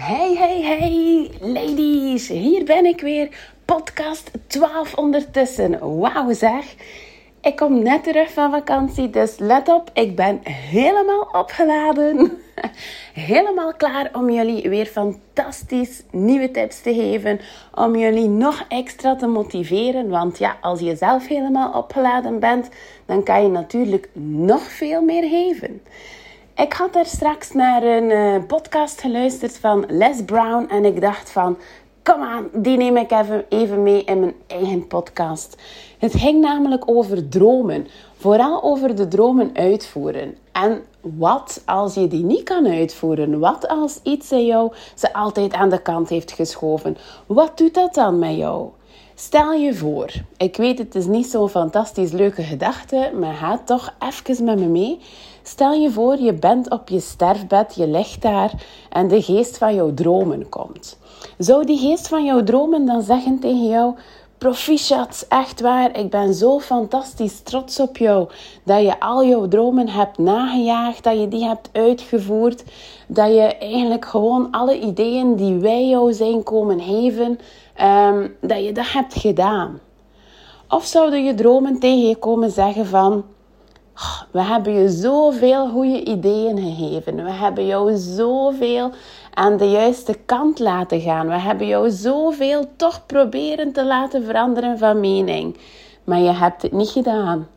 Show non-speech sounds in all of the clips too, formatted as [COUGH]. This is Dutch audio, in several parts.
Hey, hey, hey, ladies. Hier ben ik weer. Podcast 12 ondertussen. Wauw zeg. Ik kom net terug van vakantie, dus let op. Ik ben helemaal opgeladen. [LAUGHS] Helemaal klaar om jullie weer fantastisch nieuwe tips te geven. Om jullie nog extra te motiveren. Want ja, als je zelf helemaal opgeladen bent, dan kan je natuurlijk nog veel meer geven. Ik had er straks naar een uh, podcast geluisterd van Les Brown en ik dacht van, kom aan, die neem ik even, even mee in mijn eigen podcast. Het ging namelijk over dromen, vooral over de dromen uitvoeren. En wat als je die niet kan uitvoeren? Wat als iets in jou ze altijd aan de kant heeft geschoven? Wat doet dat dan met jou? Stel je voor, ik weet het is niet zo'n fantastisch leuke gedachte, maar ga toch even met me mee. Stel je voor, je bent op je sterfbed, je ligt daar en de geest van jouw dromen komt. Zou die geest van jouw dromen dan zeggen tegen jou: Proficiat, echt waar, ik ben zo fantastisch trots op jou dat je al jouw dromen hebt nagejaagd, dat je die hebt uitgevoerd, dat je eigenlijk gewoon alle ideeën die wij jou zijn komen geven, um, dat je dat hebt gedaan. Of zouden je dromen tegen je komen zeggen van we hebben je zoveel goede ideeën gegeven. We hebben jou zoveel aan de juiste kant laten gaan. We hebben jou zoveel toch proberen te laten veranderen van mening. Maar je hebt het niet gedaan.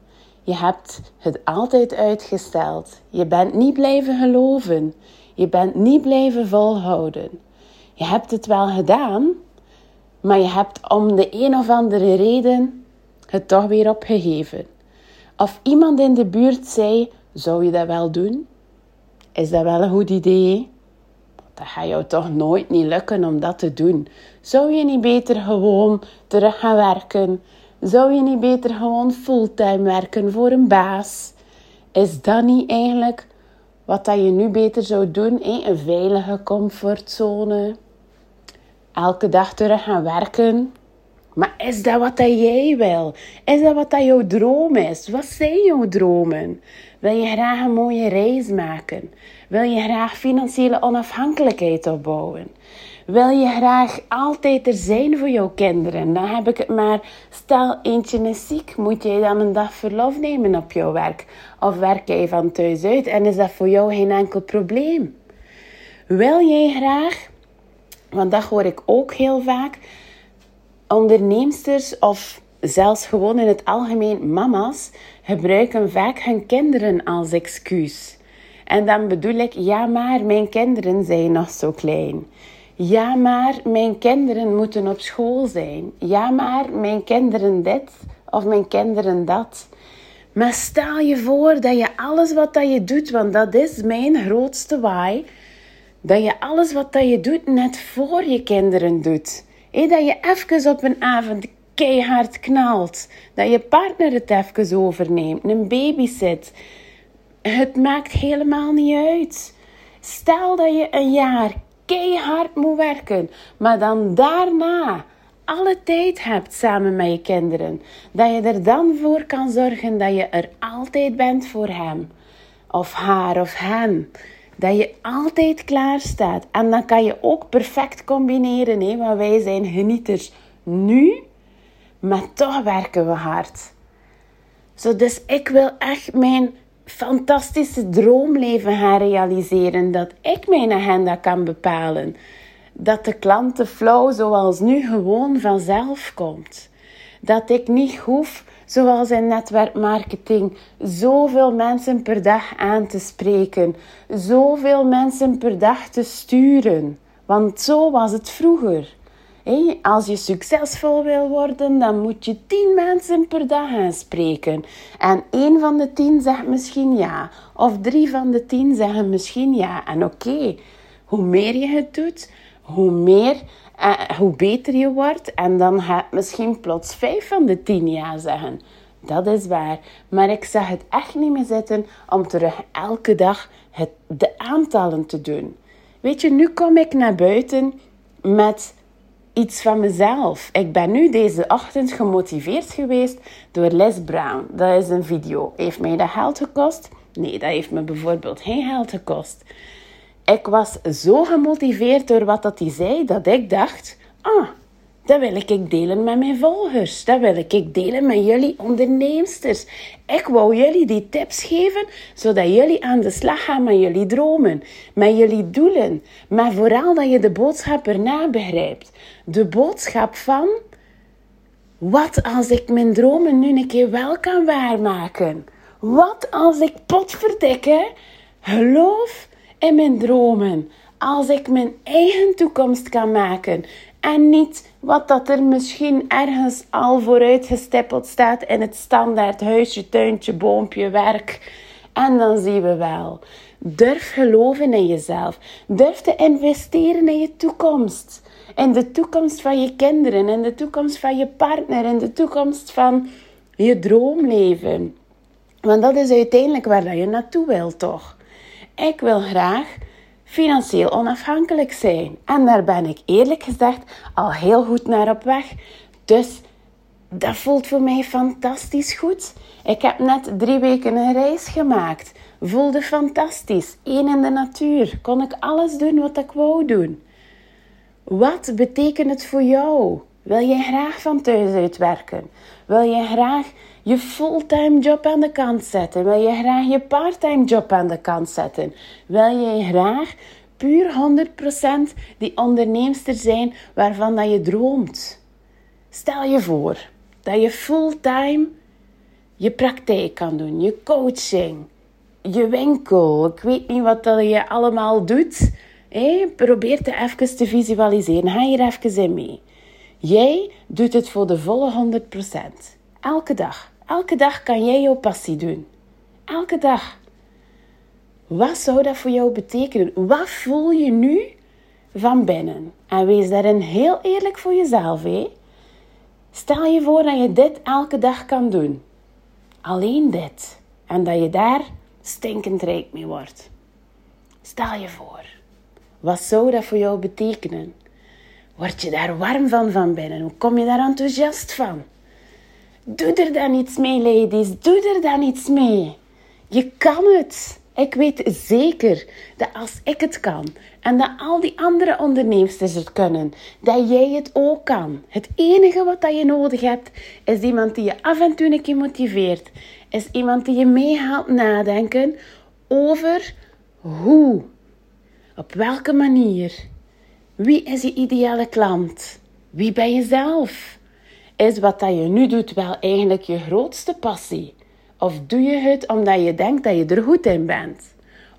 Je hebt het altijd uitgesteld. Je bent niet blijven geloven. Je bent niet blijven volhouden. Je hebt het wel gedaan, maar je hebt om de een of andere reden het toch weer opgegeven. Of iemand in de buurt zei: Zou je dat wel doen? Is dat wel een goed idee? Dat gaat jou toch nooit niet lukken om dat te doen. Zou je niet beter gewoon terug gaan werken? Zou je niet beter gewoon fulltime werken voor een baas? Is dat niet eigenlijk wat dat je nu beter zou doen? Een veilige comfortzone. Elke dag terug gaan werken maar is dat wat dat jij wil? Is dat wat dat jouw droom is? Wat zijn jouw dromen? Wil je graag een mooie reis maken? Wil je graag financiële onafhankelijkheid opbouwen? Wil je graag altijd er zijn voor jouw kinderen? Dan heb ik het maar, stel eentje is ziek, moet jij dan een dag verlof nemen op jouw werk? Of werk jij van thuis uit en is dat voor jou geen enkel probleem? Wil jij graag, want dat hoor ik ook heel vaak, Onderneemsters of zelfs gewoon in het algemeen mama's gebruiken vaak hun kinderen als excuus. En dan bedoel ik, ja maar mijn kinderen zijn nog zo klein. Ja maar mijn kinderen moeten op school zijn. Ja maar mijn kinderen dit of mijn kinderen dat. Maar stel je voor dat je alles wat dat je doet, want dat is mijn grootste why, dat je alles wat dat je doet net voor je kinderen doet dat je even op een avond keihard knalt. Dat je partner het even overneemt. Een babysit. Het maakt helemaal niet uit. Stel dat je een jaar keihard moet werken. Maar dan daarna alle tijd hebt samen met je kinderen. Dat je er dan voor kan zorgen dat je er altijd bent voor hem. Of haar of hen dat je altijd klaar staat. En dan kan je ook perfect combineren, hè, want wij zijn genieters nu, maar toch werken we hard. Zo, dus ik wil echt mijn fantastische droomleven gaan realiseren. Dat ik mijn agenda kan bepalen. Dat de klantenflow zoals nu gewoon vanzelf komt. Dat ik niet hoef zoals in netwerkmarketing, zoveel mensen per dag aan te spreken, zoveel mensen per dag te sturen. Want zo was het vroeger. Als je succesvol wil worden, dan moet je tien mensen per dag aanspreken. En één van de tien zegt misschien ja. Of drie van de tien zeggen misschien ja. En oké, hoe meer je het doet, hoe meer uh, hoe beter je wordt. En dan gaat misschien plots vijf van de tien ja zeggen. Dat is waar. Maar ik zag het echt niet meer zitten om terug elke dag het, de aantallen te doen. Weet je, nu kom ik naar buiten met iets van mezelf. Ik ben nu deze ochtend gemotiveerd geweest door Les Brown. Dat is een video. Heeft mij dat geld gekost? Nee, dat heeft me bijvoorbeeld geen geld gekost. Ik was zo gemotiveerd door wat dat hij zei dat ik dacht: ah, dat wil ik delen met mijn volgers. Dat wil ik delen met jullie onderneemsters. Ik wou jullie die tips geven, zodat jullie aan de slag gaan met jullie dromen, met jullie doelen. Maar vooral dat je de boodschap erna begrijpt. De boodschap van, wat als ik mijn dromen nu een keer wel kan waarmaken? Wat als ik potverdikke geloof in mijn dromen? Als ik mijn eigen toekomst kan maken en niet wat dat er misschien ergens al vooruitgestippeld staat in het standaard huisje, tuintje, boompje, werk. En dan zien we wel. Durf geloven in jezelf. Durf te investeren in je toekomst. In de toekomst van je kinderen, in de toekomst van je partner, in de toekomst van je droomleven. Want dat is uiteindelijk waar je naartoe wil, toch? Ik wil graag financieel onafhankelijk zijn. En daar ben ik eerlijk gezegd al heel goed naar op weg. Dus dat voelt voor mij fantastisch goed. Ik heb net drie weken een reis gemaakt. Voelde fantastisch. Eén in de natuur. Kon ik alles doen wat ik wou doen. Wat betekent het voor jou? Wil je graag van thuis uitwerken? Wil je graag je fulltime job aan de kant zetten? Wil je graag je parttime job aan de kant zetten? Wil je graag puur 100% die onderneemster zijn waarvan dat je droomt? Stel je voor dat je fulltime je praktijk kan doen, je coaching, je winkel. Ik weet niet wat dat je allemaal doet. Probeer het even te visualiseren. Ga hier even in mee. Jij doet het voor de volle 100%. Elke dag. Elke dag kan jij jouw passie doen. Elke dag. Wat zou dat voor jou betekenen? Wat voel je nu van binnen? En wees daarin heel eerlijk voor jezelf. Hé? Stel je voor dat je dit elke dag kan doen. Alleen dit. En dat je daar stinkend rijk mee wordt. Stel je voor. Wat zou dat voor jou betekenen? Word je daar warm van van binnen? Hoe kom je daar enthousiast van? Doe er dan iets mee, ladies. Doe er dan iets mee. Je kan het. Ik weet zeker dat als ik het kan en dat al die andere ondernemers het kunnen, dat jij het ook kan. Het enige wat dat je nodig hebt, is iemand die je af en toe een keer motiveert. Is iemand die je meehaalt nadenken over hoe, op welke manier, wie is je ideale klant, wie ben je zelf. Is wat dat je nu doet wel eigenlijk je grootste passie? Of doe je het omdat je denkt dat je er goed in bent?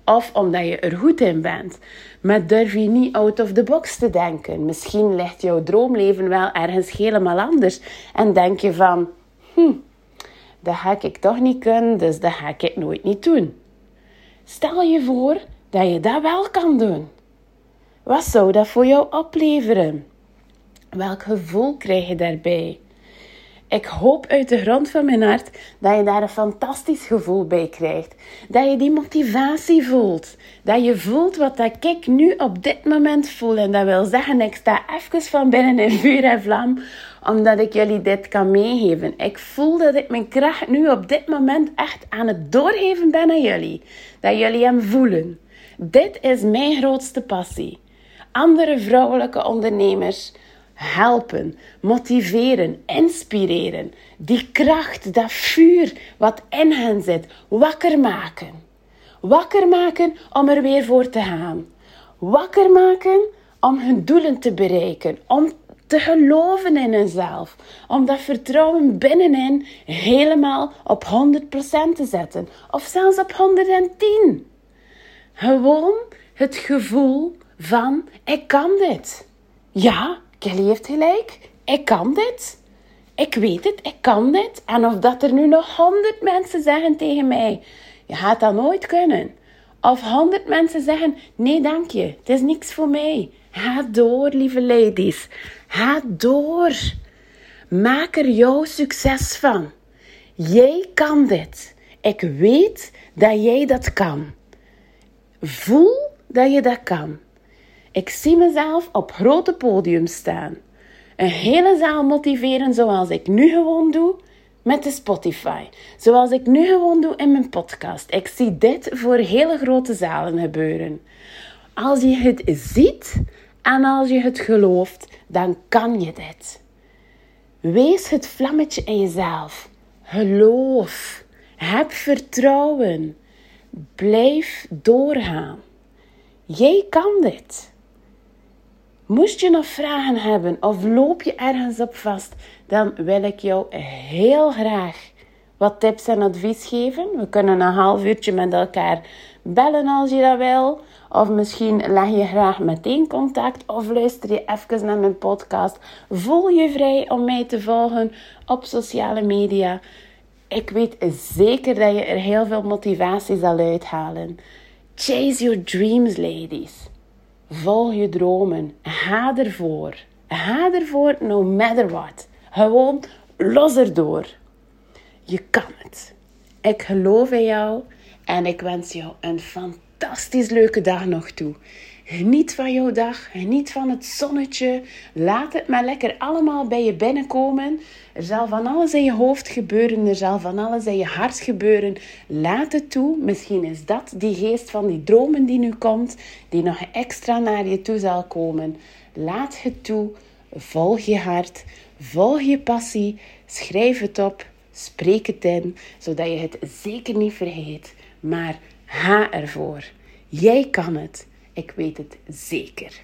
Of omdat je er goed in bent, maar durf je niet out of the box te denken? Misschien ligt jouw droomleven wel ergens helemaal anders en denk je van, hm, dat ga ik toch niet kunnen, dus dat ga ik nooit niet doen. Stel je voor dat je dat wel kan doen. Wat zou dat voor jou opleveren? Welk gevoel krijg je daarbij? Ik hoop uit de grond van mijn hart dat je daar een fantastisch gevoel bij krijgt. Dat je die motivatie voelt. Dat je voelt wat dat ik nu op dit moment voel. En dat wil zeggen, ik sta even van binnen in vuur en vlam, omdat ik jullie dit kan meegeven. Ik voel dat ik mijn kracht nu op dit moment echt aan het doorgeven ben aan jullie. Dat jullie hem voelen. Dit is mijn grootste passie. Andere vrouwelijke ondernemers helpen, motiveren, inspireren. Die kracht, dat vuur wat in hen zit, wakker maken. Wakker maken om er weer voor te gaan. Wakker maken om hun doelen te bereiken, om te geloven in hunzelf, om dat vertrouwen binnenin helemaal op 100% te zetten, of zelfs op 110. Gewoon het gevoel van ik kan dit. Ja, Kelly heeft gelijk. Ik kan dit. Ik weet het, ik kan dit. En of dat er nu nog honderd mensen zeggen tegen mij: Je gaat dat nooit kunnen. Of honderd mensen zeggen: Nee, dank je, het is niks voor mij. Ga door, lieve ladies. Ga door. Maak er jouw succes van. Jij kan dit. Ik weet dat jij dat kan. Voel dat je dat kan. Ik zie mezelf op grote podiums staan. Een hele zaal motiveren zoals ik nu gewoon doe met de Spotify. Zoals ik nu gewoon doe in mijn podcast. Ik zie dit voor hele grote zalen gebeuren. Als je het ziet en als je het gelooft, dan kan je dit. Wees het vlammetje in jezelf. Geloof. Heb vertrouwen. Blijf doorgaan. Jij kan dit. Moest je nog vragen hebben of loop je ergens op vast, dan wil ik jou heel graag wat tips en advies geven. We kunnen een half uurtje met elkaar bellen als je dat wil. Of misschien leg je graag meteen contact of luister je even naar mijn podcast. Voel je vrij om mij te volgen op sociale media. Ik weet zeker dat je er heel veel motivatie zal uithalen. Chase your dreams, ladies. Volg je dromen. Ga ervoor. Ga ervoor, no matter what. Gewoon los erdoor. Je kan het. Ik geloof in jou en ik wens jou een fantastisch leuke dag nog toe. Geniet van jouw dag, geniet van het zonnetje. Laat het maar lekker allemaal bij je binnenkomen. Er zal van alles in je hoofd gebeuren, er zal van alles in je hart gebeuren. Laat het toe. Misschien is dat die geest van die dromen die nu komt, die nog extra naar je toe zal komen. Laat het toe. Volg je hart, volg je passie, schrijf het op, spreek het in, zodat je het zeker niet vergeet. Maar ga ervoor. Jij kan het. Ik weet het zeker.